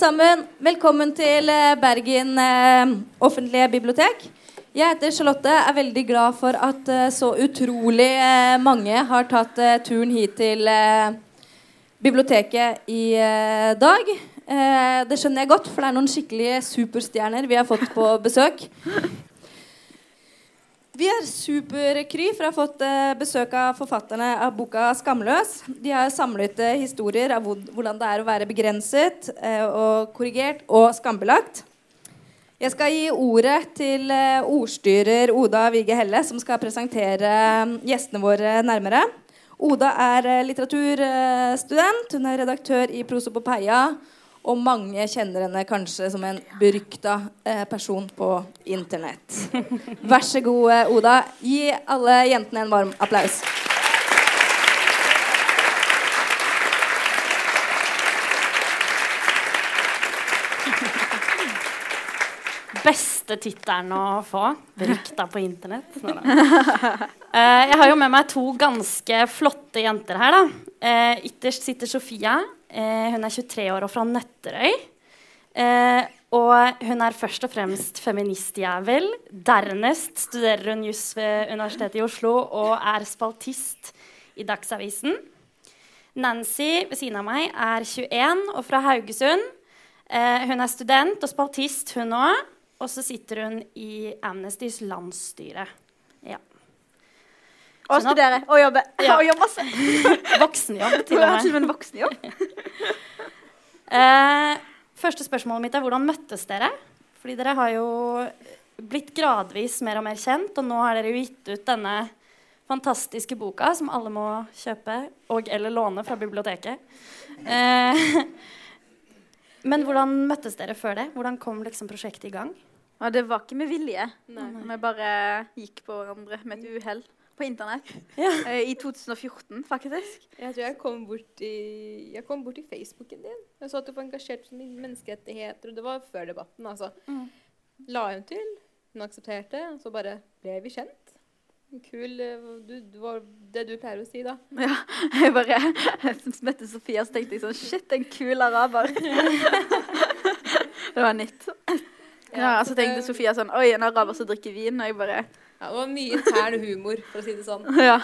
sammen. Velkommen til eh, Bergen eh, offentlige bibliotek. Jeg heter Charlotte. Er veldig glad for at eh, så utrolig mange har tatt turen hit til biblioteket i dag. Det skjønner jeg godt, for det er noen skikkelige superstjerner vi har fått på besøk. Vi er superkry for å ha fått eh, besøk av forfatterne av boka 'Skamløs'. De har samlet eh, historier av hvordan det er å være begrenset eh, og korrigert og skambelagt. Jeg skal gi ordet til ordstyrer Oda Vige Helle, som skal presentere eh, gjestene våre nærmere. Oda er litteraturstudent. Hun er redaktør i Prosopopeia. Og mange kjenner henne kanskje som en berykta eh, person på internett. Vær så god, eh, Oda. Gi alle jentene en varm applaus. Beste tittelen å få. Berykta på internett. Eh, jeg har jo med meg to ganske flotte jenter her. da. Eh, ytterst sitter Sofia. Eh, hun er 23 år og fra Nøtterøy. Eh, og hun er først og fremst feministjævel. Dernest studerer hun juss ved Universitetet i Oslo og er spaltist i Dagsavisen. Nancy ved siden av meg er 21 og fra Haugesund. Eh, hun er student og spaltist, hun òg. Og så sitter hun i Amnestys landsstyre. Og Sånn studere og jobbe. Ja. Og jobbe masse. Voksenjobb, til og med. til og med voksenjobb. Eh, første spørsmålet mitt er hvordan møttes dere? Fordi dere har jo blitt gradvis mer og mer kjent, og nå har dere jo gitt ut denne fantastiske boka som alle må kjøpe og eller låne fra biblioteket. Eh, men hvordan møttes dere før det? Hvordan kom liksom prosjektet i gang? Ja, det var ikke med vilje. Vi bare gikk på hverandre med et uhell på internett. Ja. Eh, I 2014, faktisk. Jeg tror jeg kom bort i, jeg kom bort i Facebooken din. Jeg så at du var engasjert i menneskerettigheter, og det var før debatten. altså. Mm. La hun til, hun aksepterte, og så bare ble vi kjent. Kul eh, du, du var det du pleier å si, da. Ja, jeg bare jeg møtte Sofia, så tenkte jeg sånn Shit, en kul araber. det var nytt. Ja, så tenkte Sofia sånn Oi, en araber som drikker vin. Og jeg bare Ja, var mye intern humor, for å si det sånn. Ja.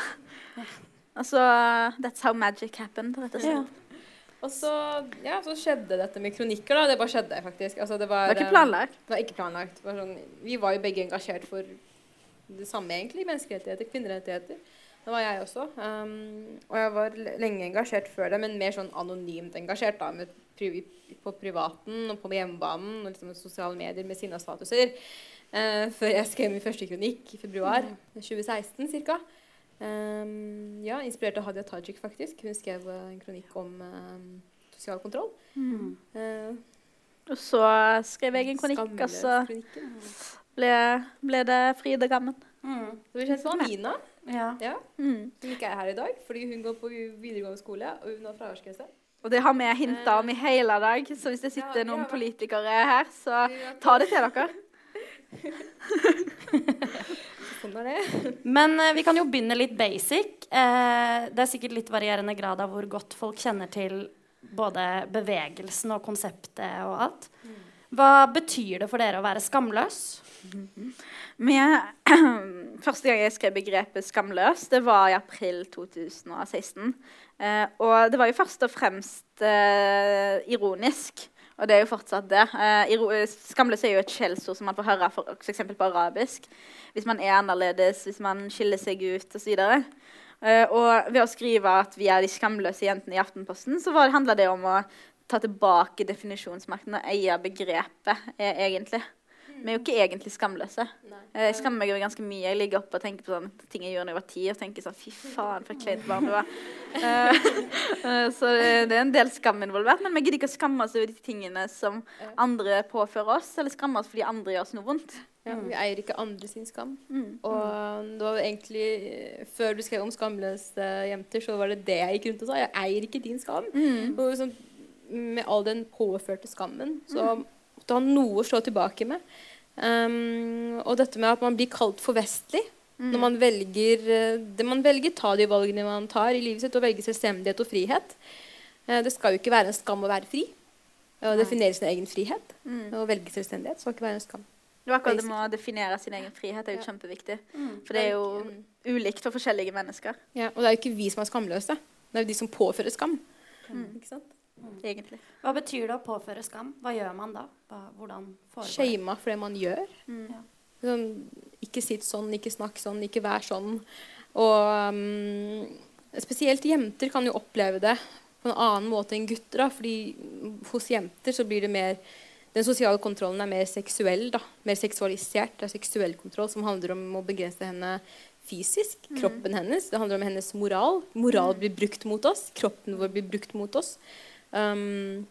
Altså That's how magic happened, rett og slett. Og så, ja, så skjedde dette med kronikker, da. Det bare skjedde, faktisk. Altså, det, var, Det var ikke eh, planlagt. Det var ikke planlagt. Var sånn, vi var jo begge engasjert for det samme, egentlig. Menneskerettigheter, kvinnerettigheter. Det var jeg også. Um, og jeg var lenge engasjert før det, men mer sånn anonymt engasjert. da, med På privaten og på hjemmebanen og liksom sosiale medier med sine statuser. Eh, før jeg skrev min første kronikk i februar 2016 ca. Um, ja, inspirert av Hadia Tajik, faktisk. Hun skrev eh, en kronikk om um, sosial kontroll. Eh, Og så skrev jeg en kronikk, og så ble, ble det Fride Gammen. Mm. Så vi kjent som Mina, Ja. ja, Mm. som ikke er her i dag fordi hun går på videregående skole og hun har fraværsgrense. Og det har vi hinta om i hele dag, så hvis det sitter ja, noen politikere her, så ta det til dere. Sånn er det. Men eh, vi kan jo begynne litt basic. Eh, det er sikkert litt varierende grad av hvor godt folk kjenner til både bevegelsen og konseptet og alt. Hva betyr det for dere å være skamløs? Vi, første gang jeg skrev begrepet 'skamløs', det var i april 2016. Eh, og det var jo først og fremst eh, ironisk. Og det er jo fortsatt det. Eh, skamløs er jo et skjellsord som man får høre for, for på arabisk. Hvis man er annerledes, hvis man skiller seg ut osv. Uh, og ved å skrive at vi er de skamløse jentene i Aftenposten, så handla det om å ta tilbake definisjonsmakten og eie begrepet, eh, egentlig. Vi er jo ikke egentlig skamløse. Nei. Jeg skammer meg over ganske mye. Jeg ligger oppe og tenker på sånne ting jeg gjorde da jeg var ti, og tenker sånn Fy faen, for et kleint barn du var. Eh, eh, så det er en del skam involvert. Men vi gidder ikke å skamme oss over de tingene som andre påfører oss, eller skamme oss fordi andre gjør oss noe vondt. Ja, vi eier ikke andre sin skam. Mm. Og det var egentlig eh, Før du skrev om skamløse jenter, så var det det jeg gikk rundt og sa. Jeg eier ikke din skam. Mm. Og sånn, med all den påførte skammen, så måtte du ha noe å slå tilbake med. Um, og dette med at man blir kalt for vestlig. Når man velger eh, det man velger, ta de valgene man tar i livet sitt, og velge selvstendighet og frihet. Uh, det skal jo ikke være en skam å være fri. Å Nei. definere sin egen frihet Mm. og velge selvstendighet skal ikke være en skam. Det var akkurat det med å definere sin egen frihet er jo kjempeviktig. Mm. For det er jo Mm. ulikt for forskjellige mennesker, Ja, og det er jo ikke vi som er skamløse. Det er jo de som påfører skam. Mm. Ikke sant? Egentlig. Hva betyr det å påføre skam? Hva gjør man da? Hva, hvordan foregår det? Shama for det man gjør. Mm. Ja. Sånn, ikke sitt sånn, ikke snakk sånn, ikke vær sånn. Og um, spesielt jenter kan jo oppleve det på en annen måte enn gutter. Da, fordi hos jenter så blir det mer Den sosiale kontrollen er mer seksuell. da, Mer seksualisert. Det er seksuell kontroll som handler om å begrense henne fysisk. Kroppen hennes. Det handler om hennes moral. Moral blir brukt mot oss. Kroppen vår blir brukt mot oss. Um,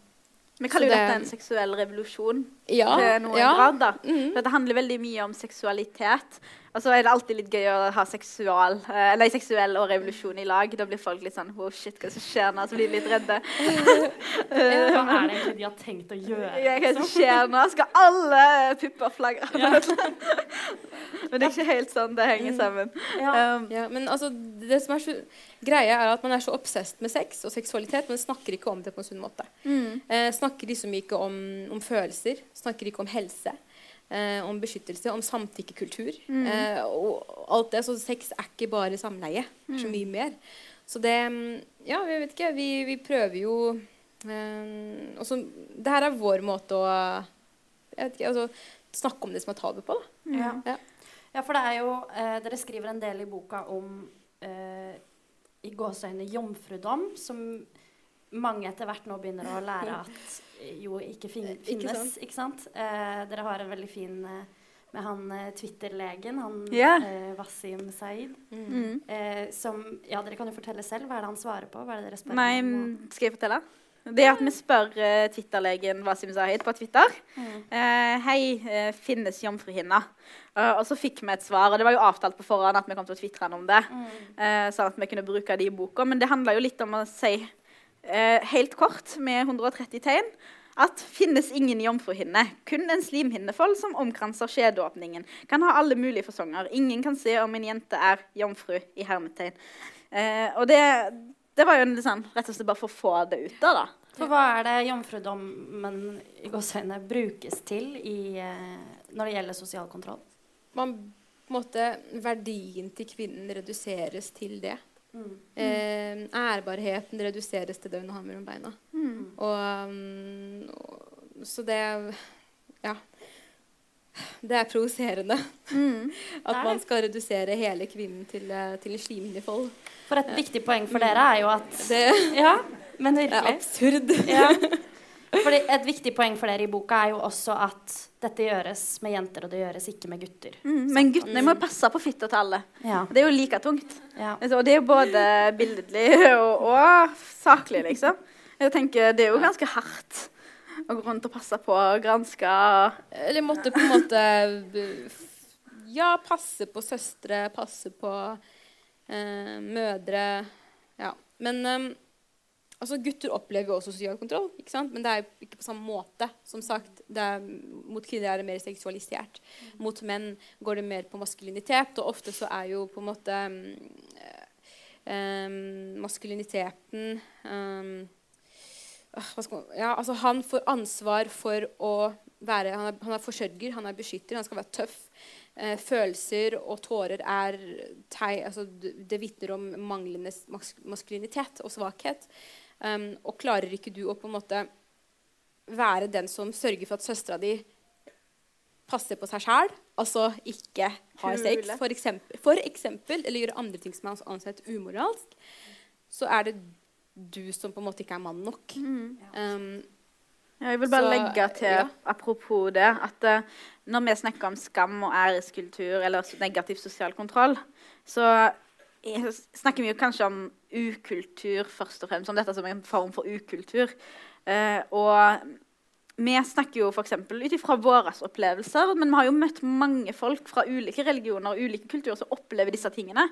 Vi kaller jo det- dette en seksuell revolusjon ja, til noen ja. grad. da. Mm. Dette det handler veldig mye om seksualitet. Og så er det alltid litt gøy å ha seksual, eh, nei, seksuell og revolusjon i lag. Da blir folk litt sånn Wow, shit, hva som skjer nå? Så blir de litt redde. Hva er det egentlig de har tenkt å gjøre? Ja, Hva som skjer nå? Skal alle pupper flagre? Men det er ikke helt sånn det henger sammen. Ja. Um, Ja, men altså, det som er så greia er at Man er så obsesst med sex og seksualitet, men snakker ikke om det på en sunn måte. mm, Eh, snakker liksom ikke om, om følelser, snakker ikke om helse, eh, om beskyttelse, om samtykkekultur. Mm. Eh, og alt det, så Sex er ikke bare samleie. Det er så Mm. mye mer. Så det mm, Ja, jeg vet ikke. Vi, vi prøver jo eh, også, Det her er vår måte å jeg vet ikke, altså, snakke om det som er tabu på. da. Ja. Ja. ja, for det er jo eh, Dere skriver en del i boka om eh, i gåseøyne jomfrudom, som mange etter hvert nå begynner å lære at jo ikke fin finnes, ikke sant? Ikke sant? Eh, dere har en veldig fin eh, med han eh, Twitter-legen, han yeah. eh, Wasim Saeed, mm. eh, som Ja, dere kan jo fortelle selv. Hva er det han svarer på? Hva er det dere spør Nei, om? mm, skal jeg fortelle? Det er at vi spør uh, Twitter-legen Wasim Zahid på Twitter. Mm. Uh, hei, uh, finnes jomfruhinna? Uh, og så fikk vi et svar, og det var jo avtalt på forhånd at vi kom til å twitre om det. Mm. eh, sånn at vi kunne bruke det i boka. Men det handla jo litt om å si eh, helt kort, med 130 tegn, at finnes ingen jomfruhinne. Kun en slimhinnefold som omkranser skjedeåpningen. Kan ha alle mulige fasonger. Ingen kan se om en jente er jomfru i hermetegn. Eh, og det, det var jo en sånn, rett og slett bare for å få det ut av, da. For hva er det jomfrudommen i gåseøyne brukes til i, eh, når det gjelder sosial kontroll? man på en måte Verdien til kvinnen reduseres til det. Mm. Eh, ærbarheten reduseres til det hun har mellom beina. Mm. Og, um, og Så det Ja. Det er provoserende Mm. At man skal redusere hele kvinnen til, eh, til en slimhinnefold. For et viktig poeng for dere er jo at Det Ja, men er absurd. Ja. Fordi et viktig poeng for dere i boka er jo også at dette gjøres med jenter, og det gjøres ikke med gutter. Mm. Men guttene må passe på fitta til alle. Ja. Det er jo like tungt. ja. Altså, Og det er jo både billedlig og, og saklig, liksom. Jeg tenker Det er jo ganske hardt å gå rundt og passe på og granske. Eller måtte på en måte Ja, passe på søstre, passe på eh, mødre. Ja. Men eh, altså, gutter opplever jo også sosial kontroll, men det er ikke på samme måte. Som sagt, det er, Mot kvinner er det mer seksualisert. Mot menn går det mer på maskulinitet, og ofte så er jo på en måte um, maskuliniteten skal man, ja, altså Han får ansvar for å være Han er, han er forsørger, han er beskytter, han skal være tøff. Eh, følelser og tårer er teg, altså, det, det vitner om manglende mas maskulinitet og svakhet. Um, og klarer ikke du å på en måte være den som sørger for at søstera di passer på seg sjæl, altså ikke har sex, for eksempel, for eksempel, eller gjøre andre ting som er ansett umoralsk, så er det du som på en måte ikke er mann nok. Um, Ja, jeg vil bare Så, legge til, ja. apropos det, at uh, når vi snakker om skam og æreskultur eller negativ sosial kontroll, så er, snakker vi kanskje om ukultur først og fremst, om dette som en form for ukultur. Eh, og vi snakker jo f.eks. ut ifra våre opplevelser, men vi har jo møtt mange folk fra ulike religioner og ulike kulturer som opplever disse tingene.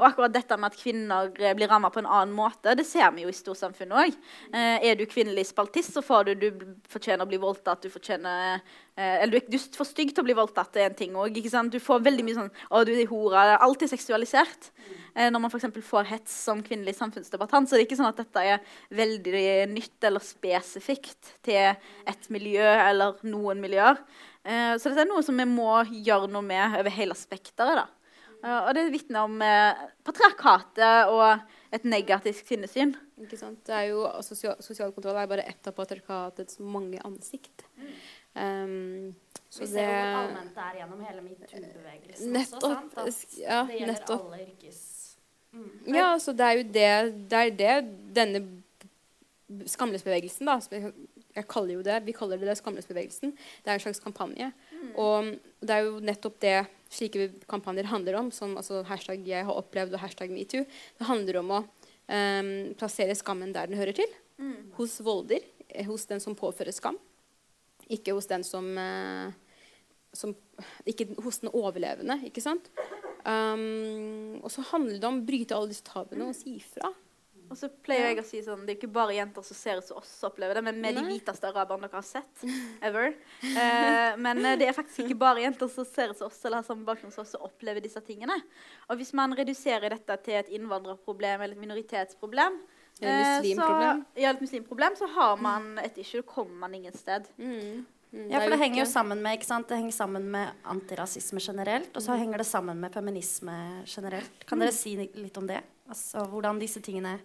Og akkurat dette med at kvinner eh, blir ramma på en annen måte, det ser vi jo i storsamfunnet òg. Eh, er du kvinnelig spaltist, så får du du fortjener å bli voldtatt. Du fortjener eh, Eller du du er for stygg til å bli voldtatt, det er en ting òg. Du får veldig mye sånn Å, du er hora. Det er seksualisert. Eh, når man f.eks. får hets som kvinnelig samfunnsdebattant, så det er ikke sånn at dette er veldig nytt eller spesifikt til et miljø eller noen miljøer. Eh, så dette er noe som vi må gjøre noe med over hele spekteret. da. Uh, og det vitner om uh, patriarkatet og et negativt kvinnesyn. Ikke sant? Det er jo, sosial, sosial kontroll er bare ett av patriarkatets mange ansikt. Um, så Vi ser jo hvor allment det er gjennom hele metoo-bevegelsen nettopp, også. Sant? ja, det gjelder nettopp. alle yrkes... Mm. Ja, så det er jo det, det, er det denne skamløsbevegelsen, da, jeg, kaller jo det, vi kaller det, det skamløsbevegelsen, det er en slags kampanje. Og det er jo nettopp det slike kampanjer handler om, som altså, hashtag 'jeg har opplevd' og hashtag 'metoo'. Det handler om å um, plassere skammen der den hører til. Mm. Hos volder, eh, hos den som påfører skam. Ikke hos den som, uh, som Ikke hos den overlevende, ikke sant? Um, og så handler det om å bryte alle disse tabuene og si ifra. Og så pleier jeg å si sånn Det er ikke bare jenter som ser ut som oss opplever det, men med de Nei. hviteste araberne dere har sett. Ever. Eh, men eh, det er faktisk ikke bare jenter som ser ut som oss eller har samme bakgrunn som oss, som opplever disse tingene. Og hvis man reduserer dette til et innvandrerproblem eller et minoritetsproblem Eller eh, muslimproblem. Så, ja, et muslimproblem, så har man et issue. Da kommer man ingen sted. Mm. Mm, Ja, er for det henger jo sammen med ikke sant? Det henger sammen med antirasisme generelt, og så henger det sammen med feminisme generelt. Kan dere si litt om det? Altså hvordan disse tingene,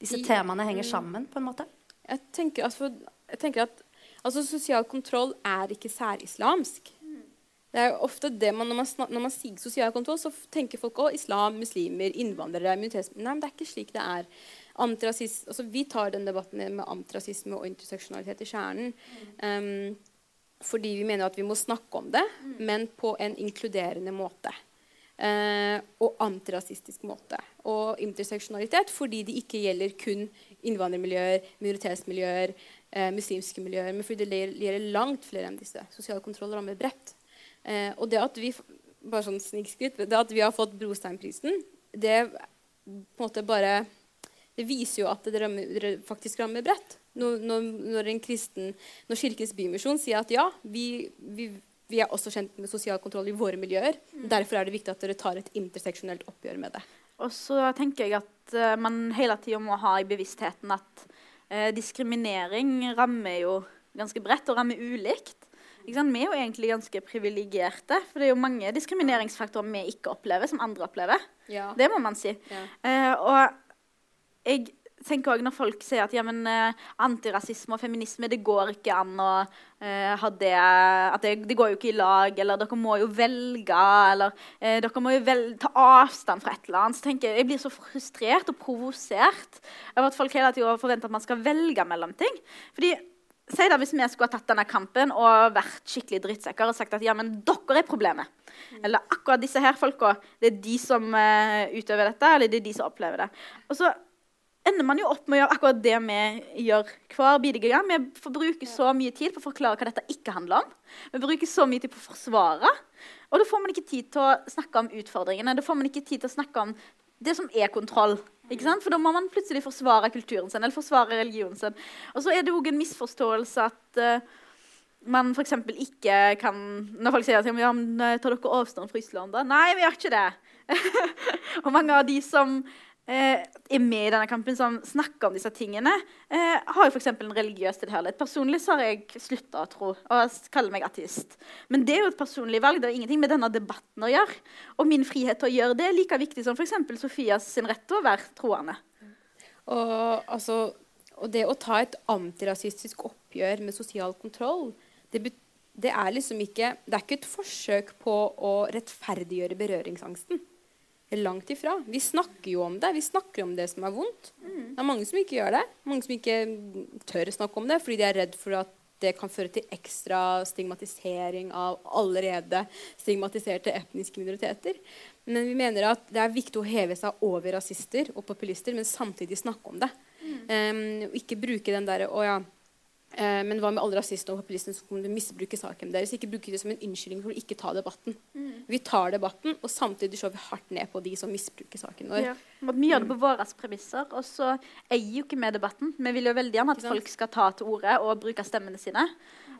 disse temaene henger sammen, på en måte? Jeg tenker, altså, jeg tenker at altså, sosial kontroll er ikke særislamsk. Det er jo ofte det man, når, man snak, når man sier sosial kontroll, så tenker folk å, islam, muslimer, innvandrere, minoritets... Nei, men det er ikke slik det er. Antirasisme, altså, vi tar den debatten med antirasisme og interseksjonalitet i kjernen. Um, fordi vi mener at vi må snakke om det, men på en inkluderende måte. Eh, og antirasistisk måte. Og interseksjonalitet fordi de ikke gjelder kun innvandrermiljøer, minoritetsmiljøer, eh, muslimske miljøer, men fordi det gjelder- langt flere enn disse. Sosial kontroll rammer bredt. Eh, og det at vi bare sånn det at vi har fått Brosteinprisen, det på en måte bare det viser jo at det rammer, faktisk rammer bredt. Når, når, når, en kristen, når Kirkens Bymisjon sier at ja, vi, vi, vi er også kjent med sosial kontroll i våre miljøer. Derfor er det viktig at dere tar et interseksjonelt oppgjør med det. Og så tenker jeg at uh, man hele tida må ha i bevisstheten at uh, diskriminering rammer jo ganske bredt og rammer ulikt. Vi er jo egentlig ganske privilegerte, for det er jo mange diskrimineringsfaktorer vi ikke opplever, som andre opplever. Ja. Det må man si. Ja. Uh, og jeg tenker også når folk sier at ja, men, eh, antirasisme og feminisme det går ikke an å uh, ha det at det, det går jo ikke i lag, eller dere må jo velge, eller uh, dere må jo vel, ta avstand fra et eller annet. Så tenker jeg, jeg blir så frustrert og provosert over at folk hele tida forventer at man skal velge mellom ting. Fordi Si da hvis vi skulle ha tatt denne kampen og vært skikkelig drittsekker og sagt at ja, men dere er problemet. Eller akkurat disse her folka, det er de som uh, utøver dette, eller det er de som opplever det. Og så ender man jo opp med å gjøre akkurat det vi gjør hver bidige gang. Vi får bruke så mye tid på å forklare hva dette ikke handler om. Vi bruker så mye tid på å forsvare. Og da får man ikke tid til å snakke om utfordringene. Da får man ikke tid til å snakke om det som er kontroll. For da må man plutselig forsvare kulturen sin eller forsvare religionen sin. Og så er det òg en misforståelse at uh, man f.eks. ikke kan Når folk sier at ja, men, eh, tar dere avstand fra islam, da? Nei, vi gjør ikke det. og mange av de som er med i denne kampen, som snakker om disse tingene, eh, har jo f.eks. en religiøs tilhørighet. Personlig så har jeg slutta å tro og kaller meg ateist. Men det er jo et personlig valg. Det har ingenting med denne debatten å gjøre. Og min frihet til å gjøre det er like viktig som f.eks. Sofias sin rett til å være troende. Og, altså, og det å ta et antirasistisk oppgjør med sosial kontroll, det, det er liksom ikke Det er ikke et forsøk på å rettferdiggjøre berøringsangsten. Langt ifra. Vi snakker jo om det. Vi snakker om det som er vondt. Det er mange som ikke gjør det. Mange som ikke tør å snakke om det fordi de er redd for at det kan føre til ekstra stigmatisering av allerede stigmatiserte etniske minoriteter. Men vi mener at det er viktig å heve seg over rasister og populister, men samtidig snakke om det. Um, ikke bruke den derre Å ja, Eh, men hva med alle rasistene og populistene som kommer til å misbruke saken deres? Ikke bruke det som en unnskyldning for å ikke ta debatten. Vi tar debatten, og samtidig slår vi hardt ned på de som misbruker saken vår. Ja. Vi gjør det på våre premisser, og så eier jo ikke vi debatten. Vi vil jo veldig gjerne at folk skal ta til orde og bruke stemmene sine.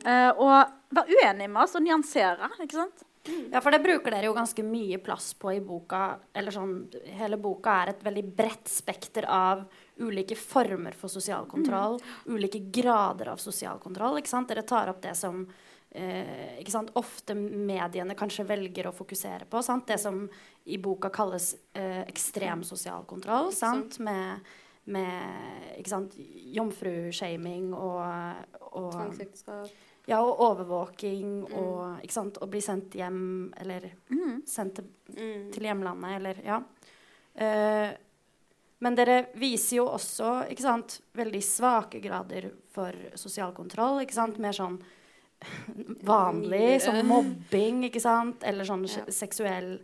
Eh, og være uenige med oss og nyansere. ikke sant? Ja, for det bruker dere jo ganske mye plass på i boka. Eller sånn, hele boka er et veldig bredt spekter av ulike former for sosial kontroll. Ulike grader av sosial kontroll. Ikke sant? Dere tar opp det som eh, ikke sant? ofte mediene kanskje velger å fokusere på. Sant? Det som i boka kalles eh, ekstrem sosial kontroll. Sant? Med, med ikke sant? jomfrushaming og, og Tvangsekteskap. Ja, og overvåking og ikke sant, å bli sendt hjem eller sendt til, Mm. til hjemlandet eller ja. Uh, men dere viser jo også ikke sant, veldig svake grader for sosial kontroll. ikke sant, Mer sånn vanlig, som mobbing, ikke sant, eller sånn Ja. seksuell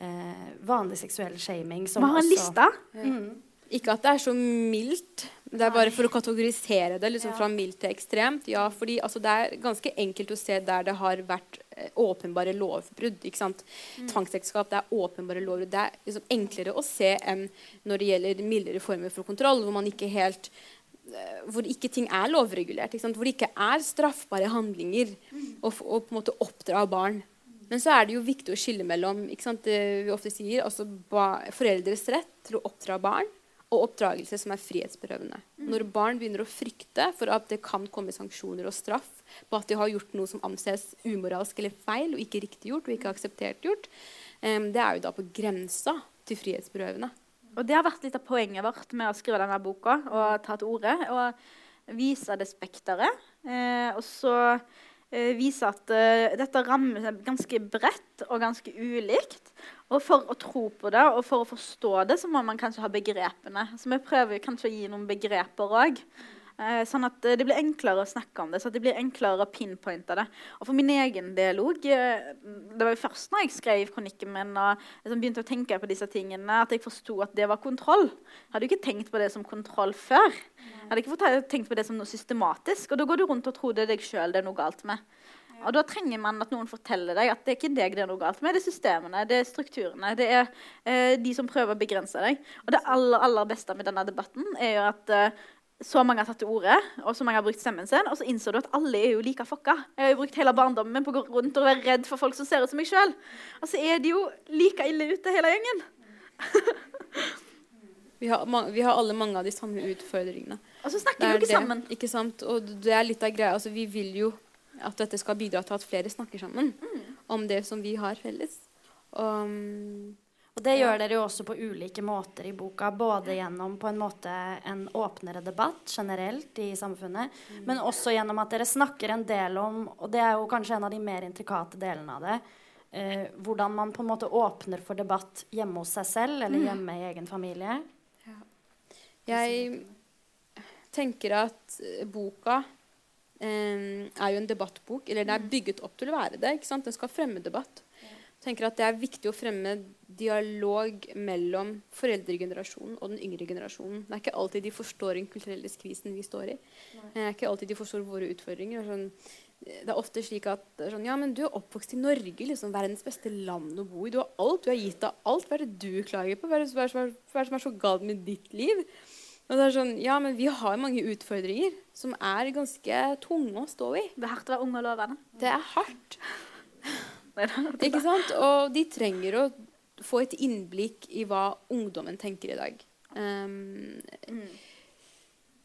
uh, Vanlig seksuell shaming. Som Vi har en liste. Mm. Ikke at det er så mildt. Det er bare for å kategorisere det liksom Ja. fra mildt til ekstremt. Ja, fordi altså, Det er ganske enkelt å se der det har vært eh, åpenbare lovbrudd. ikke sant? Tvangsekteskap det er åpenbare lovbrudd. Det er liksom enklere å se enn når det gjelder mildere former for kontroll, hvor man ikke helt eh, hvor ikke ting er lovregulert. Hvor det ikke er straffbare handlinger å, å på en måte oppdra barn. Men så er det jo viktig å skille mellom det vi ofte sier, altså foreldres rett til å oppdra barn og oppdragelse som er frihetsberøvende. Når barn begynner å frykte for at det kan komme sanksjoner og straff på at de har gjort noe som anses umoralsk eller feil og ikke riktig gjort og ikke akseptert gjort, um, det er jo da på grensa til frihetsberøvende. Og det har vært litt av poenget vårt med å skrive denne boka og ta til orde. Og vise det spekteret. Eh, og så eh, vise at eh, dette rammer ganske bredt og ganske ulikt. Og for å tro på det og for å forstå det, så må man kanskje ha begrepene. Så vi prøver kanskje å gi noen begreper òg. Eh, sånn at eh, det blir enklere å snakke om det, så det blir enklere å pinpointe det. Og for min egen del òg Det var jo først når jeg skrev kronikken min og liksom begynte å tenke på disse tingene, at jeg forsto at det var kontroll. Jeg hadde jo ikke tenkt på det som kontroll før. Jeg hadde ikke tenkt på det som noe systematisk. Og da går du rundt og tror det er deg sjøl det er noe galt med. Og da trenger man at noen forteller deg at det er ikke deg det er noe galt med. Det er systemene, det er strukturene, det er eh, de som prøver å begrense deg. Og det aller, aller beste med denne debatten er jo at eh, så mange har tatt til orde, og så mange har brukt stemmen sin, og så innså du at alle er jo like fucka. Jeg har jo brukt hele barndommen min på å gå rundt og være redd for folk som ser ut som meg sjøl. Og så er de jo like ille ute, hele gjengen. Vi har, vi har alle mange av de samme utfordringene. Og så snakker vi jo ikke det, sammen. Ikke sant? Og det er litt av greia. Altså, vi vil jo at dette skal bidra til at flere snakker sammen om det som vi har felles. Og, mm, Og det gjør dere jo også på ulike måter i boka. Både gjennom på en måte en åpnere debatt generelt i samfunnet, men også gjennom at dere snakker en del om, og det er jo kanskje en av de mer intrikate delene av det, eh, hvordan man på en måte åpner for debatt hjemme hos seg selv eller hjemme i egen familie. jeg tenker at eh, boka er jo en debattbok. Eller det er bygget opp til å være det. ikke sant? Den skal fremme debatt. Jeg tenker at Det er viktig å fremme dialog mellom foreldregenerasjonen og den yngre generasjonen. Det er ikke alltid de forstår den kulturelle krisen vi står i. Det er ikke alltid de forstår våre utfordringer. Sånn, det er ofte slik at sånn, ja, men du er oppvokst i Norge, liksom, verdens beste land å bo i. Du har alt, du har gitt deg alt. Hva er det du klager på? Er det, hva er det som er så galt med ditt liv? Og det er sånn, ja, men vi har mange utfordringer som er ganske tunge å stå i. Det er hardt å være ung og lovende. Det er hardt. Ikke sant? Og de trenger å få et innblikk i hva ungdommen tenker i dag. Um,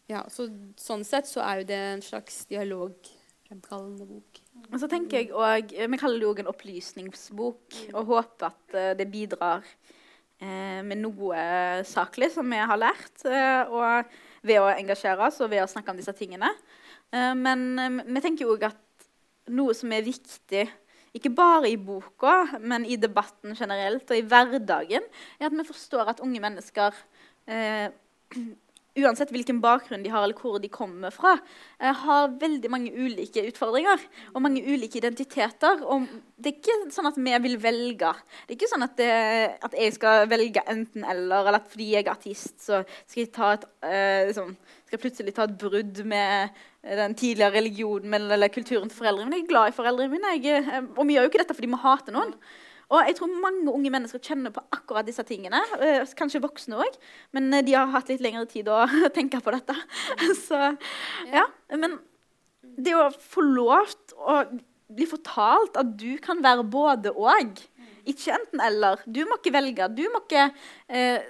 ja, så Sånn sett så er jo det en slags dialogfremkallende bok. Og så tenker jeg også, Vi kaller det jo en opplysningsbok, og håper at eh, det bidrar med noe saklig som vi har lært. Eh, og ved å engasjere oss og ved å snakke om disse tingene. Eh, men eh, vi tenker òg at noe som er viktig, ikke bare i boka, men i debatten generelt og i hverdagen, er at vi forstår at unge mennesker eh, uansett hvilken bakgrunn de har, eller hvor de kommer fra, eh, har veldig mange ulike utfordringer og mange ulike identiteter. Og det er ikke sånn at vi vil velge. Det er ikke sånn at, det, at jeg skal velge enten-eller, eller at fordi jeg er artist, så skal jeg et, eh, liksom, skal jeg plutselig ta et brudd med den tidligere religionen eller kulturen til foreldrene mine. Jeg er glad i foreldrene mine, jeg, eh, og vi gjør jo ikke dette fordi vi hater noen. Og jeg tror mange unge mennesker kjenner på akkurat disse tingene. eh, Kanskje voksne òg, men eh, de har hatt litt lengre tid å tenke på dette. Så ja. Men det å få lov til å bli fortalt at du kan være både og, ikke enten-eller. Du må ikke velge. Du må ikke eh,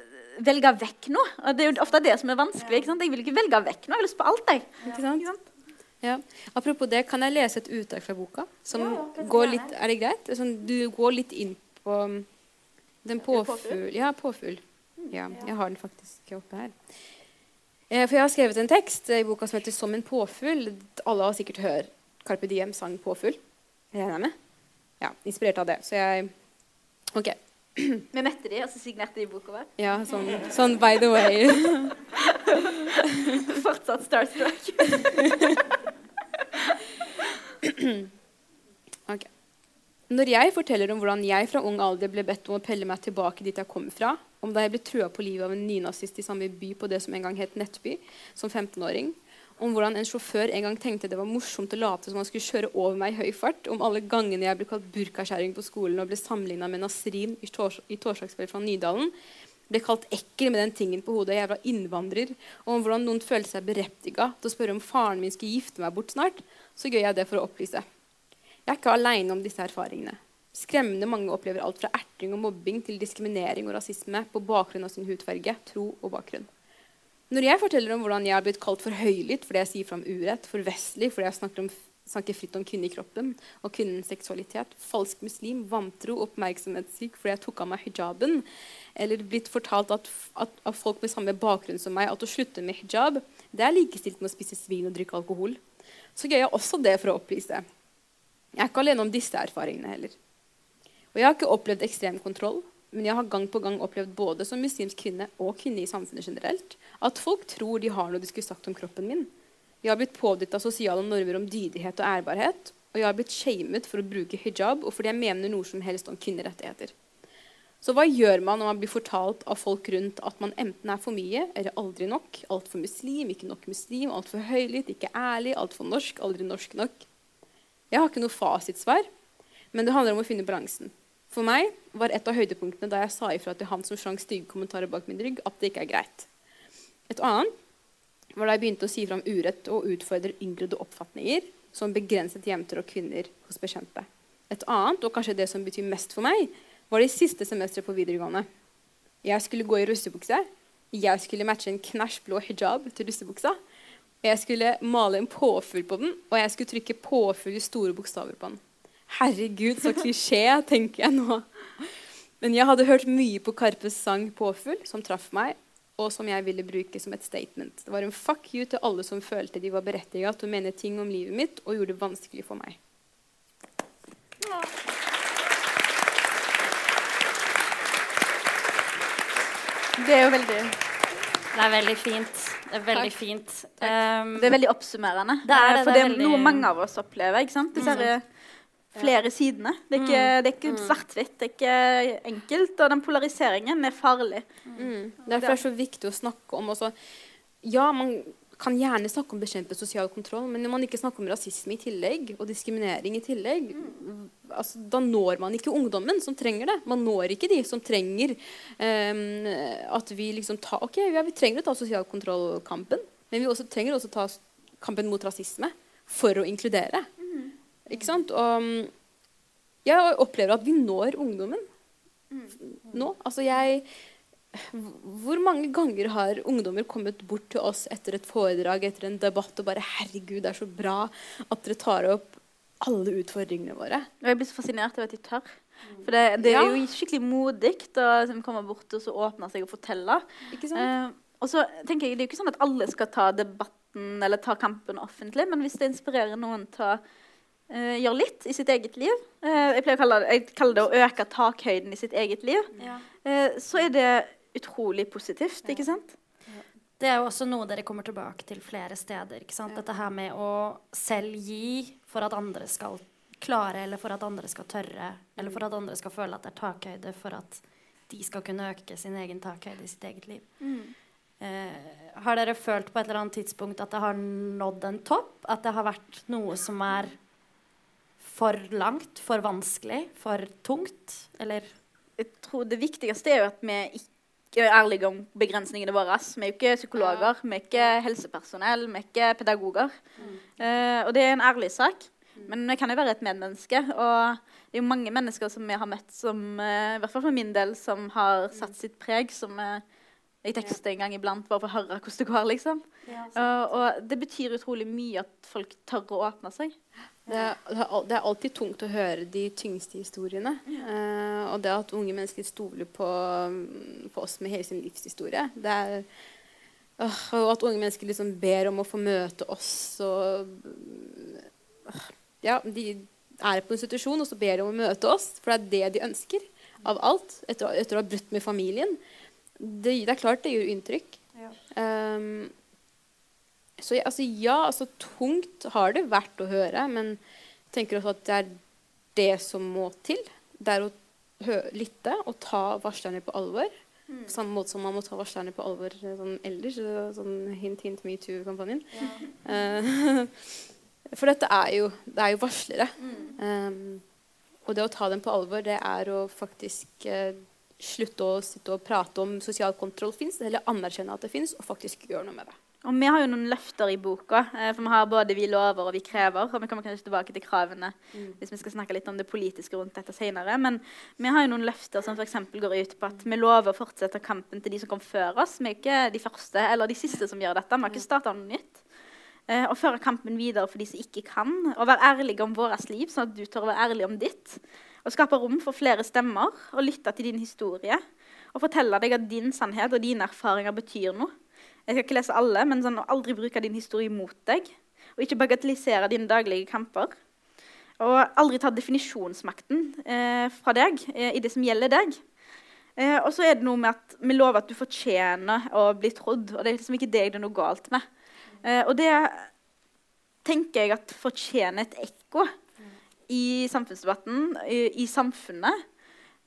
velge vekk noe. Og det er jo ofte det som er vanskelig. ikke sant? Jeg vil ikke velge vekk noe. Jeg har lyst på alt, jeg. Ja. Ja. Apropos det, kan jeg lese et utdrag fra boka? Som går litt, Er det greit? Sånn, du går litt inn på um, den påfugl... Ja, påfugl. Ja, jeg har den faktisk oppe her. Eh, for jeg har skrevet en tekst i boka som heter 'Som en påfugl'. Alle har sikkert hørt Carpe Diem sang 'Påfugl'. Regner jeg med? Ja, inspirert av det. Så jeg OK. Vi metteri, de, og så signerte de boka vår. Ja, sånn, sånn by the way. Fortsatt starstruck. okay. Når jeg forteller om hvordan jeg fra ung alder ble bedt om å pelle meg tilbake dit jeg kom fra, om da jeg ble trua på livet av en nynazist i samme by på det som en gang het Nettby, som 15-åring, om hvordan en sjåfør en gang tenkte det var morsomt å late som han skulle kjøre over meg i høy fart, om alle gangene jeg ble kalt burkakjerring på skolen og ble sammenligna med Nasrin i, tors i torsdagskveld fra Nydalen, ble kalt ekkel med den tingen på hodet, jeg var innvandrer, og om hvordan noen følte seg berettiga til å spørre om faren min skulle gifte meg bort snart, så gjør jeg det for å opplyse. Jeg er ikke aleine om disse erfaringene. Skremmende mange opplever alt fra erting og mobbing til diskriminering og rasisme på bakgrunn av sin hudfarge, tro og bakgrunn. Når jeg forteller om hvordan jeg har blitt kalt for høylytt fordi jeg sier fram urett, for vestlig fordi jeg snakker, om, snakker fritt om kvinnekroppen og kvinnens seksualitet, falsk muslim, vantro, oppmerksomhetssyk fordi jeg tok av meg hijaben, eller blitt fortalt at, at, av folk med samme bakgrunn som meg at å slutte med hijab det er likestilt med å spise svin og drikke alkohol, så gjør jeg også det for å opplyse. Jeg er ikke alene om disse erfaringene heller. Og jeg har ikke opplevd ekstrem kontroll, men jeg har gang på gang opplevd både som muslimsk kvinne og kvinne i samfunnet generelt at folk tror de har noe de skulle sagt om kroppen min. Jeg har blitt pådytta sosiale normer om dydighet og ærbarhet. Og jeg har blitt shamet for å bruke hijab og fordi jeg mener noe som helst om kvinnerettigheter. Så hva gjør man når man blir fortalt av folk rundt at man enten er for mye eller aldri nok? Altfor muslim, ikke nok muslim, altfor høylytt, ikke ærlig, altfor norsk, aldri norsk nok. Jeg har ikke noe fasitsvar, men det handler om å finne balansen. For meg var et av høydepunktene da jeg sa ifra til han som slang stygge kommentarer bak min rygg, at det ikke er greit. Et annet var da jeg begynte å si fra urett og utfordre inngrudde oppfatninger som begrenset jenter og kvinner hos bekjente. Et annet, og kanskje det som betyr mest for meg, var det siste semesteret på videregående. Jeg skulle gå i russebukse. Jeg skulle matche en knæsj blå hijab til russebuksa. Jeg skulle male en påfugl på den, og jeg skulle trykke 'påfugl' i store bokstaver på den. Herregud, så klisjé, tenker jeg nå. Men jeg hadde hørt mye på Karpes sang 'Påfugl', som traff meg, og som jeg ville bruke som et statement. Det var en fuck you til alle som følte de var berettiga til å mene ting om livet mitt, og gjorde det vanskelig for meg. Det er jo veldig Det er veldig fint. Det er veldig fint. Um, Det er veldig oppsummerende. Det er det, Eh, For det det er er veldig- noe mange av oss opplever. ikke sant? Disse her, flere sidene. Det er ikke, det er ikke svart-hvitt. Det er ikke enkelt. Og den polariseringen er farlig. Mm. Derfor er det så viktig å snakke om også Ja, man kan gjerne snakke om bekjempe sosial kontroll, men når man ikke snakker om rasisme i tillegg, og diskriminering i tillegg, altså, da når man ikke ungdommen som trenger det. Man når ikke de som trenger um, at vi liksom tar Ok, ja, vi trenger å ta sosial kontroll-kampen, men vi også, trenger også ta kampen mot rasisme for å inkludere. Ikke sant? Og mm, jeg opplever at vi når ungdommen nå. Altså jeg Hvor mange ganger har ungdommer kommet bort til oss etter et foredrag, etter en debatt, og bare 'Herregud, det er så bra at dere tar opp alle utfordringene våre'. Og jeg blir så fascinert over at de tør. For det, det er jo skikkelig modig å liksom, komme bort og så åpne seg og fortelle. Eh, og så tenker jeg, Det er jo ikke sånn at alle skal ta debatten eller ta kampen offentlig, men hvis det inspirerer noen til å eh, gjøre litt i sitt eget liv uh, Jeg pleier å kalle det, det å øke takhøyden i sitt eget liv. ja. Uh, så er det utrolig positivt, ikke sant? Det er jo også noe dere kommer tilbake til flere steder. ikke sant? Dette her med å selv gi for at andre skal klare, eller for at andre skal tørre, eller for at andre skal føle at det er takhøyde for at de skal kunne øke sin egen takhøyde i sitt eget liv. Eh, har dere følt på et eller annet tidspunkt at det har nådd en topp? At det har vært noe som er for langt, for vanskelig, for tungt? Eller Jeg tror det viktigste er jo at vi ikke er ærlige om begrensningene våre. Vi er jo ikke psykologer, vi er ikke helsepersonell, vi er ikke pedagoger. Eh, og det er en ærlig sak. Men vi kan jo være et medmenneske. Og det er jo mange mennesker som vi har møtt, som, eh, i hvert fall for min del, som har satt sitt preg. Som eh, jeg tekster en gang iblant bare for å høre hvordan det går, liksom. Og, og det betyr utrolig mye at folk tør å åpne seg. Det er, det alltid tungt å høre de tyngste historiene. Eh, og det at unge mennesker stoler på, mm, på oss med hele sin livshistorie det er, Og at unge mennesker liksom ber om å få møte oss og åh, Ja, de er på institusjon, og så ber de om å møte oss, for det er det de ønsker av alt etter, etter å ha brutt med familien. Det, det er klart det gjør inntrykk. Um, så ja, altså, ja, altså tungt har det vært å høre, men jeg tenker også at det er det som må til. Det er å lytte og ta varslerne på alvor. På samme måte som man må ta varslerne på alvor eh, sånn ellers. Sånn hint, hint, metoo-kampanjen. Eh, for dette er jo, det er jo varslere. Um, og det å ta dem på alvor, det er å faktisk uh, slutte å sitte og prate om sosial kontroll fins, eller anerkjenne at det fins, og faktisk gjøre noe med det. Og vi har jo noen løfter i boka. eh, For vi har både vi lover og vi krever. Og vi kommer kanskje tilbake til kravene hvis vi skal snakke litt om det politiske rundt dette senere. Men vi har jo noen løfter som f.eks. går ut på at vi lover å fortsette kampen til de som kom før oss. Vi er ikke de første eller de siste som gjør dette. Vi har ikke starta noe nytt. Eh, og føre kampen videre for de som ikke kan. Og være ærlige om vårt liv, sånn at du tør å være ærlig om ditt. Og skape rom for flere stemmer og lytte til din historie. Og fortelle deg at din sannhet og dine erfaringer betyr noe. Jeg skal ikke lese alle, men sånn, aldri bruke din historie mot deg. Og ikke bagatellisere dine daglige kamper. Og aldri ta definisjonsmakten eh, fra deg eh, i det som gjelder deg. Eh, og så er det noe med at vi lover at du fortjener å bli trodd. Og det er liksom ikke deg det er noe galt med. Eh, og det tenker jeg at fortjener et ekko i samfunnsdebatten, i, i samfunnet.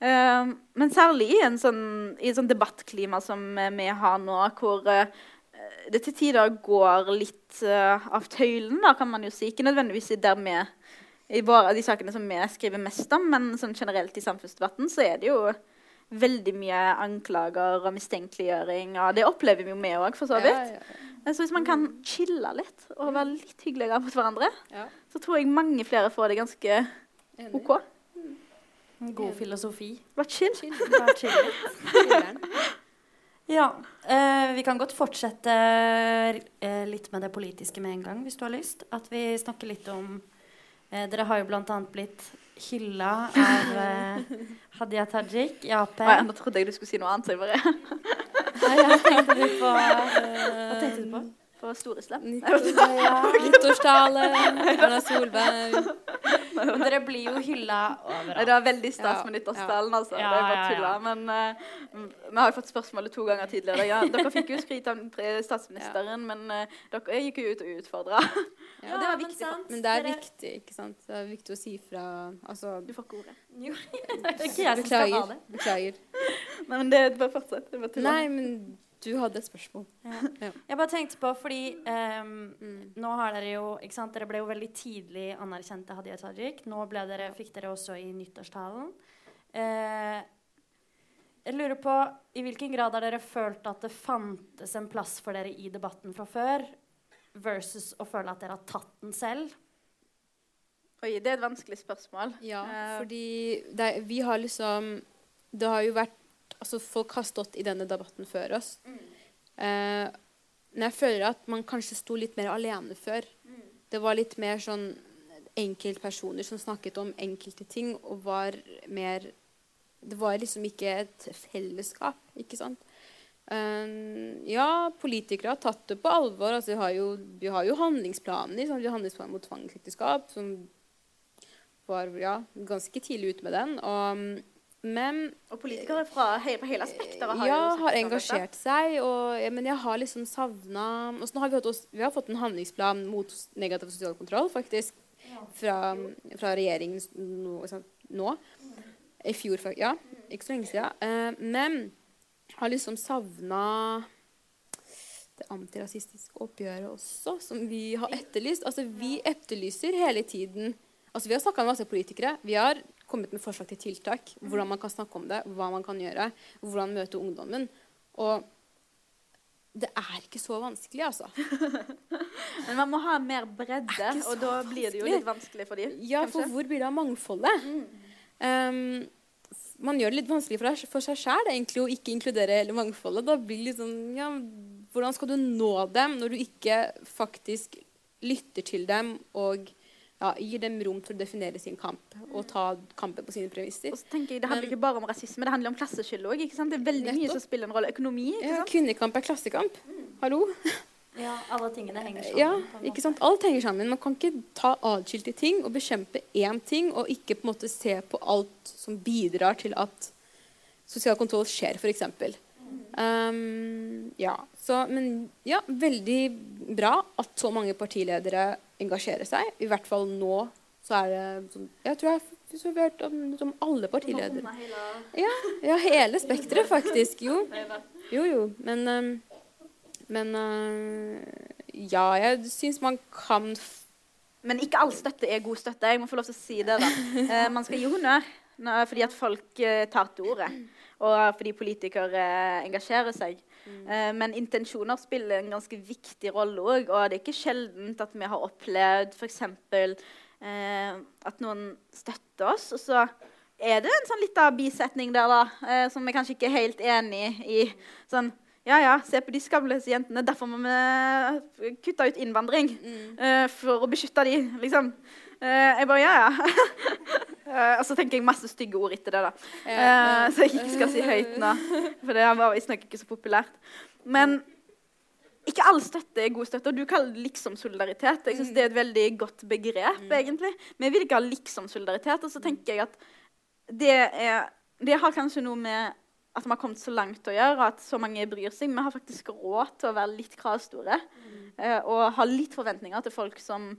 Eh, men særlig i, en sånn, i et sånn debattklima som eh, vi har nå, hvor eh, det til tider går litt eh, av tøylen, da, kan man jo si. Ikke nødvendigvis i der vi i våre, de sakene som vi skriver mest om, men sånn generelt i samfunnsdebatten så er det jo veldig mye anklager og mistenkeliggjøring. Og det opplever vi jo vi òg, for så vidt. Ja, ja, ja. Så hvis man kan chille litt og være litt hyggeligere mot hverandre, ja. så tror jeg mange flere får det ganske. OK. God filosofi? Vær chill. Chill Vær chill. Ja. eh, vi kan godt fortsette eh, litt med det politiske med en gang, hvis du har lyst. At vi snakker litt om eh, Dere har jo bl.a. blitt hylla av eh, Hadia Tajik i Ap. Nei, nå trodde jeg du skulle si noe annet, bare Nei, jeg tenkte på Hva tenkte du på? På store slipp. Nyttårstale, Erna Solberg Men dere blir jo hylla overalt. Det var veldig stas med nyttårstalen, altså. Ja, det er bare ja, ja. tulla. Men uh, vi har jo fått spørsmålet to ganger tidligere. Ja, dere fikk jo skryt av statsministeren, men uh, dere gikk jo ut og utfordra. Ja, det var viktig for Men det er viktig, ikke sant? Det er viktig å si fra Altså, Du får ikke ordet. Jo, det er ikke jeg som skal ha beklager. det. Beklager. Nei, men det bare fortsett. Nei, men du hadde et spørsmål. Jeg bare tenkte på, fordi ehm, nå har dere jo ikke sant, Dere ble jo veldig tidlig anerkjent av Hadia Tajik. Nå ble dere, fikk dere også i nyttårstalen. Uh, jeg lurer på i hvilken grad har dere følt at det fantes en plass for dere i debatten fra før, versus å føle at dere har tatt den selv? Oi, det er et vanskelig spørsmål. Ja, uh, fordi det, vi har liksom Det har jo vært Altså, folk har stått i denne debatten før oss. Eh, men jeg føler at man kanskje sto litt mer alene før. Det var litt mer sånn enkeltpersoner som snakket om enkelte ting, og var mer Det var liksom ikke et fellesskap, ikke sant? Eh, ja, politikere har tatt det på alvor. Altså, vi, har jo, vi har jo handlingsplaner. Sånn, vi har handlingsplaner mot tvangsekteskap, som var ja, ganske tidlig ute med den. Og, men Og politikere fra he på hele spekteret har ja, jo har engasjert seg. Og, ja, men jeg har liksom savna så har vi, fått vi har fått en handlingsplan mot negativ sosial kontroll, faktisk. Fra, fra regjeringen nå, nå. I fjor, faktisk. ja. Ikke så lenge siden. Eh, men har liksom savna det antirasistiske oppgjøret også, som vi har etterlyst. Altså, vi etterlyser hele tiden Altså, Vi har snakka med masse politikere. Vi har kommet med forslag til tiltak. Hvordan man kan snakke om det, hva man kan gjøre, hvordan møte ungdommen. Og det er ikke så vanskelig, altså. Men man må ha mer bredde, og da blir det jo litt vanskelig for dem. Ja, for hvor blir det av mangfoldet? Um, man gjør det litt vanskelig for, for seg sjæl egentlig å ikke inkludere hele mangfoldet. Da blir det litt sånn ja, Hvordan skal du nå dem når du ikke faktisk lytter til dem og ja, gir dem rom til å definere sin kamp og ta kampen på sine premisser? Og så tenker jeg, Det handler Men- ikke bare om rasisme, det handler om klasseskille òg. Det er veldig mye som spiller en rolle. Økonomi. ikke Ja, sant? kvinnekamp er klassekamp. Hallo? Ja, alle tingene henger sammen. Ja, ikke sant? Alt henger sammen. Man kan ikke ta atskilte ting og bekjempe én ting, og ikke på en måte se på alt som bidrar til at sosial kontroll skjer, f.eks. Um, ja, så, men ja, veldig bra at så mange partiledere engasjerer seg. I hvert fall nå så er det sånn Jeg tror jeg har hørt om, om alle partiledere. Ja, ja hele spekteret, faktisk. Jo. Jo, jo. Men, um, men uh, ja, jeg syns man kan f Men ikke all støtte er god støtte. Jeg må få lov til å si det. da. Uh, man skal gi honnør fordi at folk uh, tar til orde, og fordi politikere eh, engasjerer seg. Mm. men intensjoner spiller en ganske viktig rolle òg, og det er ikke sjeldent at vi har opplevd f.eks. Eh, at noen støtter oss, og så er det en sånn liten bisetning der da, eh, som vi kanskje ikke er helt enig i. Sånn ja, ja, se på de skamløse jentene. Derfor må vi kutte ut innvandring. eh, for å beskytte de, liksom. Eh, jeg bare ja, ja. Eh, og så tenker jeg masse stygge ord etter det, da. Uh, så jeg ikke skal si høyt nå. For det var visstnok ikke så populært. Men ikke all støtte er god støtte. Og du kaller det liksom-solidaritet. Jeg synes Det er et veldig godt begrep. egentlig. Men jeg vil ikke ha liksom-solidaritet. Og så tenker jeg at det, er, det har kanskje noe med at vi har kommet så langt å gjøre, og at så mange bryr seg. Vi har faktisk råd til å være litt kravstore eh, og ha litt forventninger til folk som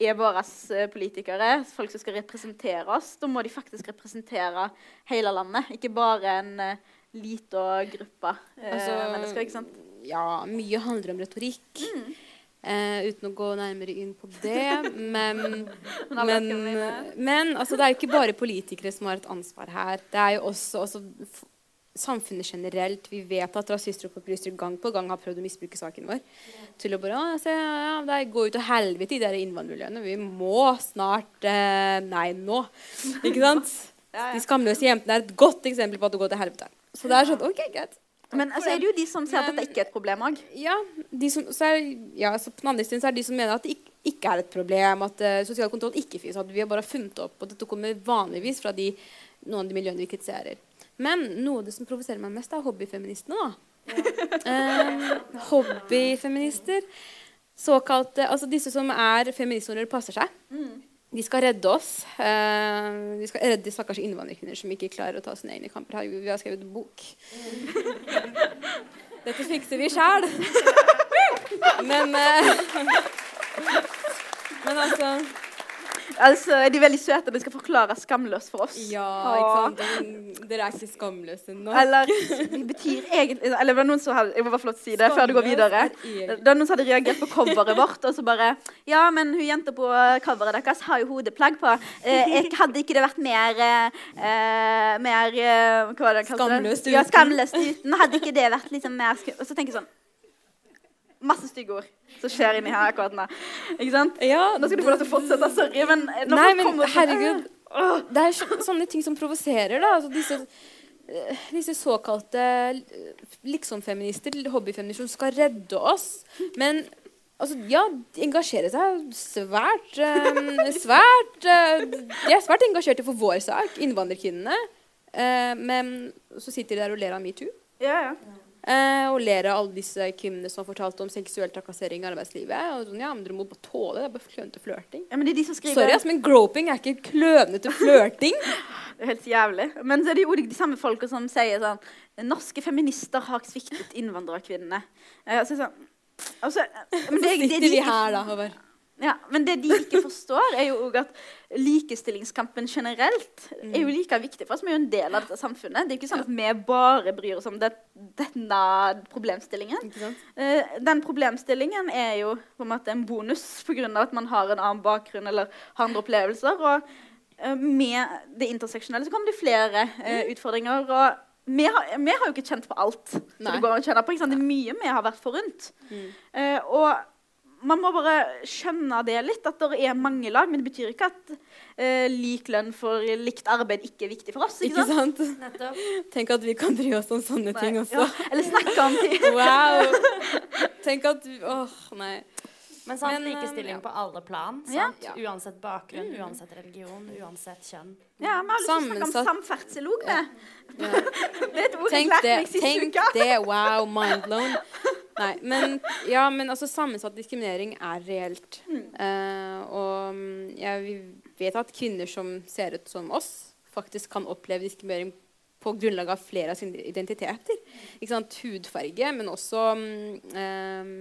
er våre eh, politikere, folk som skal representere oss. Da må de faktisk representere hele landet, ikke bare en uh, liten gruppe eh, Altså, mennesker. ikke sant? Ja, mye handler om retorikk. Eh, uten å gå nærmere inn på det. Men, men, men altså, det er ikke bare politikere som har et ansvar her. Det er jo også, også f- samfunnet generelt. Vi vet at rasister og populister gang på gang har prøvd å misbruke saken vår. Til å bare «Å, se, ja, Det går ut til helvete i de innvandrermiljøene. Vi må snart eh, Nei, nå. Ikke sant? De skamløse jentene er et godt eksempel på at det går til helvete. Så det er sånn OK, greit. Men så er det jo de som ser at dette ikke er et problem òg. Ja, som, er, ja, så på den andre siden er det de som mener at det ikke, ikke er et problem, at uh, sosial kontroll ikke fins. at vi har bare funnet opp, og dette kommer vanligvis fra de, noen av de miljøene vi kritiserer. Men noe av det som provoserer meg mest, er hobbyfeministene. da. Eh, hobbyfeminister. Såkalte Altså disse som er feminister når det passer seg. De skal redde oss. Eh, de skal redde de stakkars innvandrerkvinner som ikke klarer å ta sine egne kamper. Herregud, vi har skrevet bok. Dette fikser vi sjæl. Men eh, Men altså Altså, er de veldig søte? De skal forklare skamløs for oss. Ja, ikke sant. Dere er ikke skamløse nå. Eller det betyr egentlig Eller det var noen som hadde Jeg må bare få lov til å si det før du går videre. er Det var noen som hadde reagert på coveret vårt, og så bare Ja, men hun jenta på coveret deres har jo hodeplagg på. Eh, jeg, hadde ikke det vært mer eh, Mer eh, Hva var det han kalte det? Skamløst Ja, skamløst uten. Hadde ikke det vært liksom mer Og så tenker jeg sånn Masse stygge ord som skjer inni her akkurat nå. Ikke sant? Ja, Nå skal du få lov til å fortsette. Sorry, men Nei, men herregud. Det er så, sånne ting som provoserer, da. Altså, disse, eh, disse såkalte Liksomfeminister liksom-feminister, hobbyfeminister, som skal redde oss. Men altså, ja, engasjerer seg svært eh, Svært eh, De er svært engasjerte for vår sak, innvandrerkvinnene. Eh, men så sitter de der og ler av metoo. Ja, ja. Eh, og ler av alle disse kvinnene som har fortalt om seksuell trakassering i arbeidslivet. Og sånn, ja, men dere må bare tåle det. Det er bare klønete flørting. ja, men det er de som skriver Sorry, ass, men groping er ikke klønete flørting. Det er helt jævlig. Men så er det jo de samme folka som sier sånn Norske feminister har sviktet innvandrerkvinnene. Eh, altså, sånn, altså, men det, det, Sitter de vi her, da, Håvard? Ja, men det de ikke forstår, er jo at likestillingskampen generelt er jo like viktig for oss. Vi er jo en del av dette samfunnet. Det er ikke sånn at vi bare bryr oss om det, denne problemstillingen. Eh, den problemstillingen er jo på en måte en bonus pga. at man har en annen bakgrunn eller har andre opplevelser. Og eh, med det interseksjonelle så kommer det flere eh, utfordringer. og vi har, vi har jo ikke kjent på alt. Så det går å kjenne på? Det er mye vi har vært forunt. Mm. Uh, og man må bare skjønne det litt, at det er mange lag. Men det betyr ikke at eh, lik lønn for likt arbeid ikke er viktig for oss. Ikke, Ikke sant? sant? Tenk at vi kan bry oss om sånne ting også. Ja, eller snakke om ting. Wow! Tenk at Åh, oh, nei. Men sant, Men, eh, likestilling ja. på alle plan. Ja. Uansett bakgrunn, uansett religion, uansett kjønn. Ja, Vi har lyst til å snakke om samferdsel òg, vi. Ja. Det er et ord jeg lærte det. meg sist Tenk det. Wow, mind blown. Nei, men, ja, men altså, sammensatt diskriminering er reelt. Uh, og mm, jeg vi vet at kvinner som ser ut som oss, faktisk kan oppleve diskriminering på grunnlag av flere av sine identiteter. Ikke sant? Hudfarge, men også eh,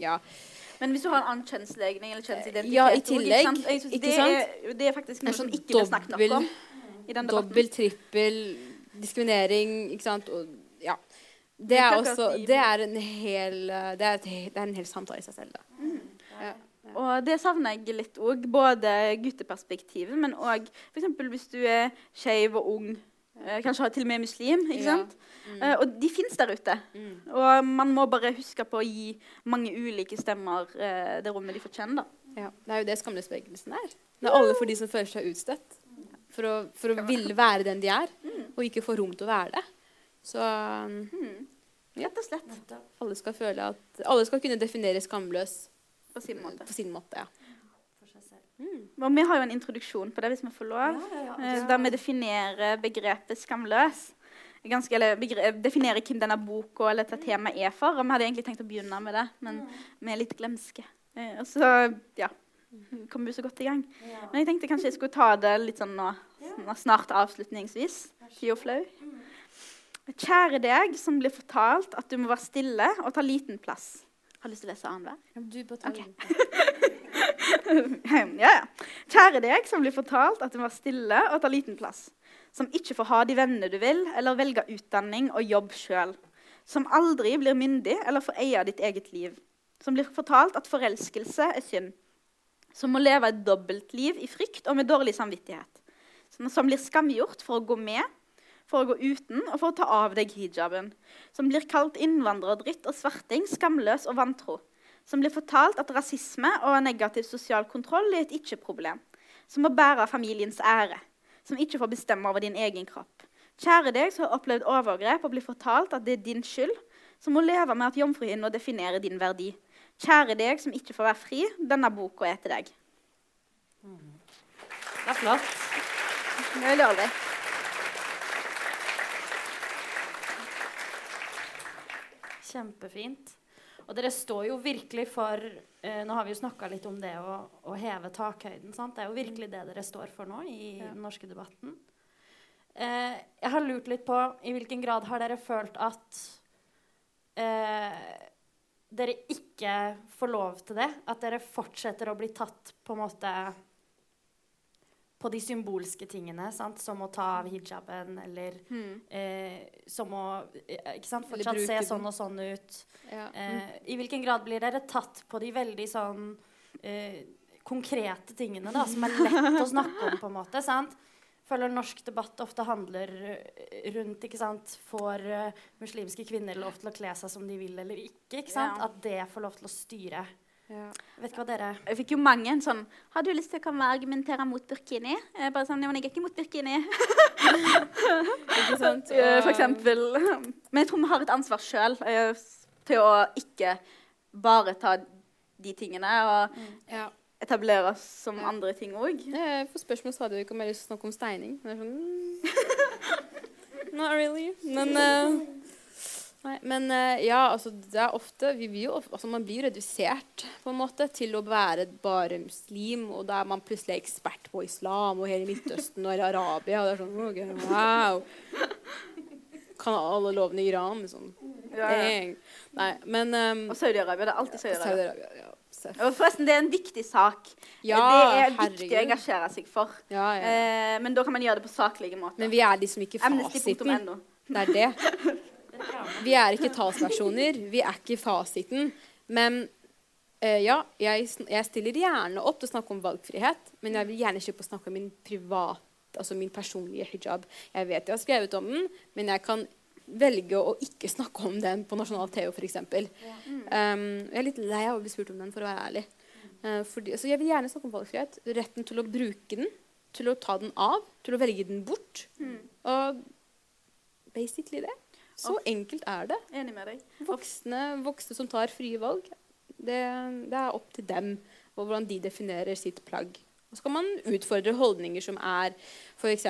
ja, Men hvis du har en annen kjønnslegning eller kjønnsidentitet Ja, i også, tillegg, sant? Jeg synes ikke det. Er, det er faktisk noe som sånn ikke blir snakket nok om i den debatten. dobbel, trippel diskriminering, ikke sant? Og, ja. Det er også Det er en hel, eh, det er et, det er en hel samtale i seg selv. Da. Ja. Og det savner jeg litt òg. Både gutteperspektivet, men òg f.eks. hvis du er skeiv og ung. eh, Kanskje har til og med muslim. ikke Ja. sant? Eh, og de fins der ute. Mm. Og man må bare huske på å gi mange ulike stemmer eh, det rommet de fortjener. Ja, det er jo det skamløsbevegelsen er. Det er alle for de som føler seg utstøtt. For å, for å ville være den de er, og ikke få rom til å være det. Så um, Mm. Ja. Rett og slett. Alle skal føle at Alle skal kunne definere skamløs På sin måte. på sin måte. Ja. Mm. Og vi har jo en introduksjon på det, hvis vi får lov. eh, Der vi definerer begrepet skamløs. Ganske, eller begrep, definerer hvem denne boka eller dette temaet er for. Og vi hadde egentlig tenkt å begynne med det, men vi er litt glemske. Eh, og så ja, kommer vi så godt i gang. Men jeg tenkte kanskje jeg skulle ta det litt sånn nå, snart avslutningsvis. Fy og Kjære deg som blir fortalt at du må være stille og ta liten plass. Har lyst til å lese annenhver? Du bare ta plass. ja, ja. Kjære deg som blir fortalt at du må være stille og ta liten plass. Som ikke får ha de vennene du vil, eller velge utdanning og jobb sjøl. Som aldri blir myndig eller får eie ditt eget liv. Som blir fortalt at forelskelse er synd. Som må leve et dobbeltliv i frykt og med dårlig samvittighet. Som, som blir skamgjort for å gå med, for å gå uten og for å ta av deg hijaben. Som blir kalt innvandrerdritt og sverting, skamløs og vantro som blir fortalt at rasisme og negativ sosial kontroll er et ikke-problem. Som må bære familiens ære. Som ikke får bestemme over din egen kropp. Kjære deg som har opplevd overgrep og blir fortalt at det er din skyld. Som må leve med at jomfruhinna definerer din verdi. Kjære deg som ikke får være fri. Denne boka er til deg. Det er flott. Det er veldig alvorlig. Kjempefint. Og dere står jo virkelig for eh, Nå har vi jo snakka litt om det å, å heve takhøyden. Sant? Det er jo virkelig det dere står for nå i den norske debatten. Eh, jeg har lurt litt på i hvilken grad har dere følt at eh, dere ikke får lov til det? At dere fortsetter å bli tatt på en måte på de symbolske tingene, sant? som å ta av hijaben, eller eh, som å eh, ikke sant? Fortsatt se sånn og sånn ut. Ja. Eh, I hvilken grad blir dere tatt på de veldig sånn eh, konkrete tingene da, som er lett å snakke om, på en måte? sant? Føler norsk debatt ofte handler eh, rundt ikke sant? Får uh, muslimske kvinner lov til å kle seg som de vil eller ikke? ikke sant? Ja. At det får lov til å styre. Ja. Vet ikke hva dere Jeg fikk jo mange en sånn Har du lyst til å komme og argumentere mot burkini? Jeg bare sånn, ja, men jeg er ikke mot burkini. Ikke sant? Eh, For eksempel. Men jeg tror vi har et ansvar sjøl til å ikke bare ta de tingene og Ja. etablere oss som Ja. andre ting òg. Jeg får spørsmål stadig ikke om jeg har lyst til å snakke om steining. Men jeg er sånn mm, Not really. Men eh, Nei, men eh, ja, altså det er ofte vi blir jo, altså, Man blir redusert på en måte til å være bare muslim, og da er man plutselig ekspert på islam og hele Midtøsten og hele Arabia. Og det er sånn okay, Wow! Kan alle lovene i Iran, liksom. Ja, ja. Nei, men um, Og Saudi-Arabia. Det er alltid Saudi-Arabia. Saudi-Arabia ja, forresten, det er en viktig sak. Ja, det er viktig å engasjere seg for. Ja, ja. Eh, men da kan man gjøre det på saklige måter. Men vi er liksom ikke fasiten. Det er det. Vi er ikke talspersoner. Vi er ikke fasiten. Men uh, ja, jeg, jeg stiller gjerne opp til å snakke om valgfrihet, men jeg vil gjerne ikke å snakke om min privat, altså min personlige hijab. Jeg vet jeg har skrevet om den, men jeg kan velge å ikke snakke om den på nasjonal TV, f.eks. Um, jeg er litt lei av å bli spurt om den, for å være ærlig. Uh, fordi, så jeg vil gjerne snakke om valgfrihet. Retten til å bruke den, til å ta den av, til å velge den bort. Og basically det. Så enkelt er det. Enig med deg. Voksne, voksne som tar frie valg, det, det er opp til dem og hvordan de definerer sitt plagg. Og så kan man utfordre holdninger som er f.eks.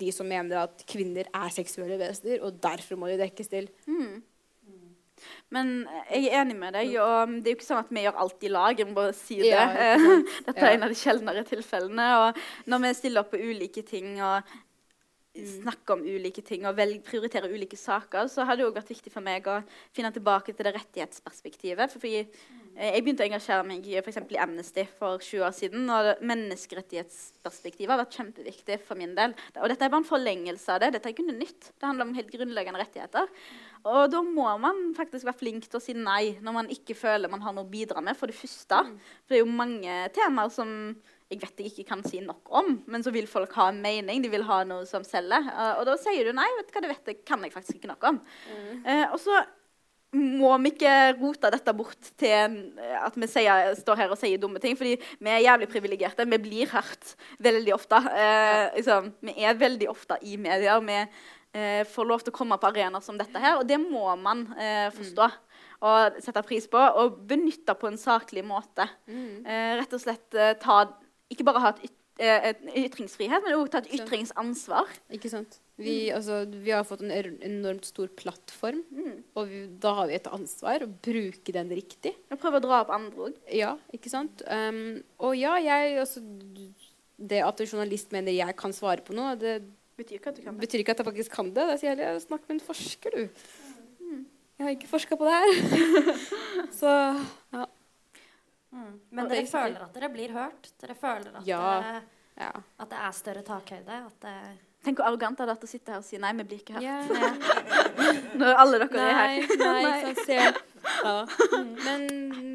de som mener at kvinner er seksuelle vesener, og derfor må de dekkes til. Men jeg er enig med deg, og det er jo ikke sånn at vi gjør alt i lag. Jeg må bare si det. Ja, Dette er Ja. en av de sjeldnere tilfellene. Og når vi stiller opp på ulike ting og snakker om ulike ting og velge, prioritere ulike saker, så har det òg vært viktig for meg å finne tilbake til det rettighetsperspektivet. For fordi, eh, jeg begynte å engasjere meg i, f.eks. i Amnesty for sju år siden. Og menneskerettighetsperspektivet har vært kjempeviktig for min del. Og dette er bare en forlengelse av det. Dette er ikke noe nytt. Det handler om helt grunnleggende rettigheter. Og da må man faktisk være flink til å si nei når man ikke føler man har noe å bidra med. For det første. For det er jo mange temaer som jeg vet jeg ikke kan si nok om, men så vil folk ha en mening. De vil ha noe som selger. Eh, og da sier du nei, vet du hva, det vet jeg, kan jeg faktisk ikke nok om. Eh, og så må vi ikke rote dette bort til at vi sier, står her og sier dumme ting. fordi vi er jævlig privilegerte. Vi blir hørt veldig ofte. Eh, liksom, vi er veldig ofte i media. Vi eh, får lov til å komme på arenaer som dette her, og det må man eh, forstå. Og sette pris på, og benytte på en saklig måte. Eh, rett og slett eh, ta Ikke bare ha et, eh, et ytringsfrihet, men også ta et ytringsansvar. Ikke sant? Vi, altså, vi har fått en enormt stor plattform, og vi, da har vi et ansvar å bruke den riktig. Og prøve å dra opp andre òg. Ja, ikke sant? Um, og ja, jeg altså, Det at en journalist mener jeg kan svare på noe, det Betyr ikke at du kan det. betyr ikke at jeg faktisk kan det. Da sier jeg heller snakk med en forsker, du. Jeg har ikke forska på det her. Så ja. Mm. Men Og dere føler at dere blir hørt? Dere føler at, Ja. dere, ja. at det er større takhøyde? At det Tenk hvor arrogant det er å sitte her og si nei, vi blir ikke hørt. Yeah. Når alle dere er her. nei, ikke sant. Se. Ja. Men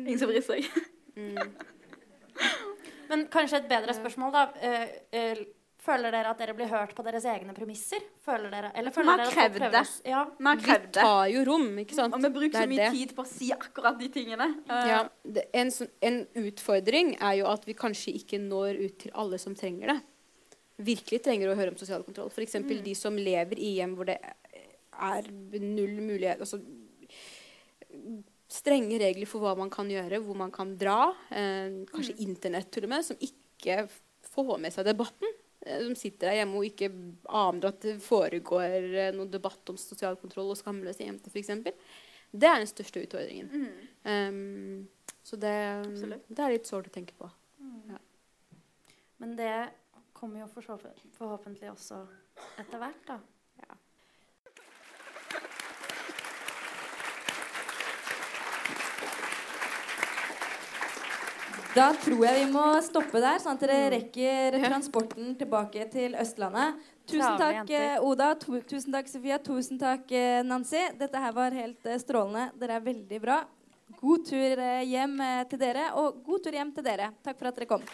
Ingen som bryr seg. Men kanskje et bedre spørsmål, da. Uh, eh, føler dere at dere blir hørt på deres egne premisser? Føler dere, eller føler har dere at dere prøver det. Ja. Vi har vi krevd det. tar jo rom, ikke sant. Og vi bruker Det så mye det. tid på å si akkurat de tingene. Uh. Ja, det, en, sånn- en utfordring er jo at vi kanskje ikke når ut til alle som trenger det. Virkelig trenger å høre om sosial kontroll. F.eks. Mm. de som lever i hjem hvor det er null mulighet altså, Strenge regler for hva man kan gjøre, hvor man kan dra. Eh, Mm. kanskje Internett til og med, som ikke får med seg debatten. Eh, som sitter der hjemme og ikke aner at det foregår eh, noen debatt om sosial kontroll og skamløse jenter, f.eks. Det er den største utfordringen. Mm. Um, så det, det er litt sårt å tenke på. Men det kommer jo forhåpentlig også etter hvert, da. Da tror jeg vi må stoppe der, sånn at dere rekker transporten tilbake til Østlandet. Tusen takk, eh, Oda. Tusen takk, Sofia. Tusen takk, eh, Nancy. Dette her var helt eh, strålende. Dere er veldig bra. God tur hjem til dere, og god tur hjem til dere. Takk for at dere kom.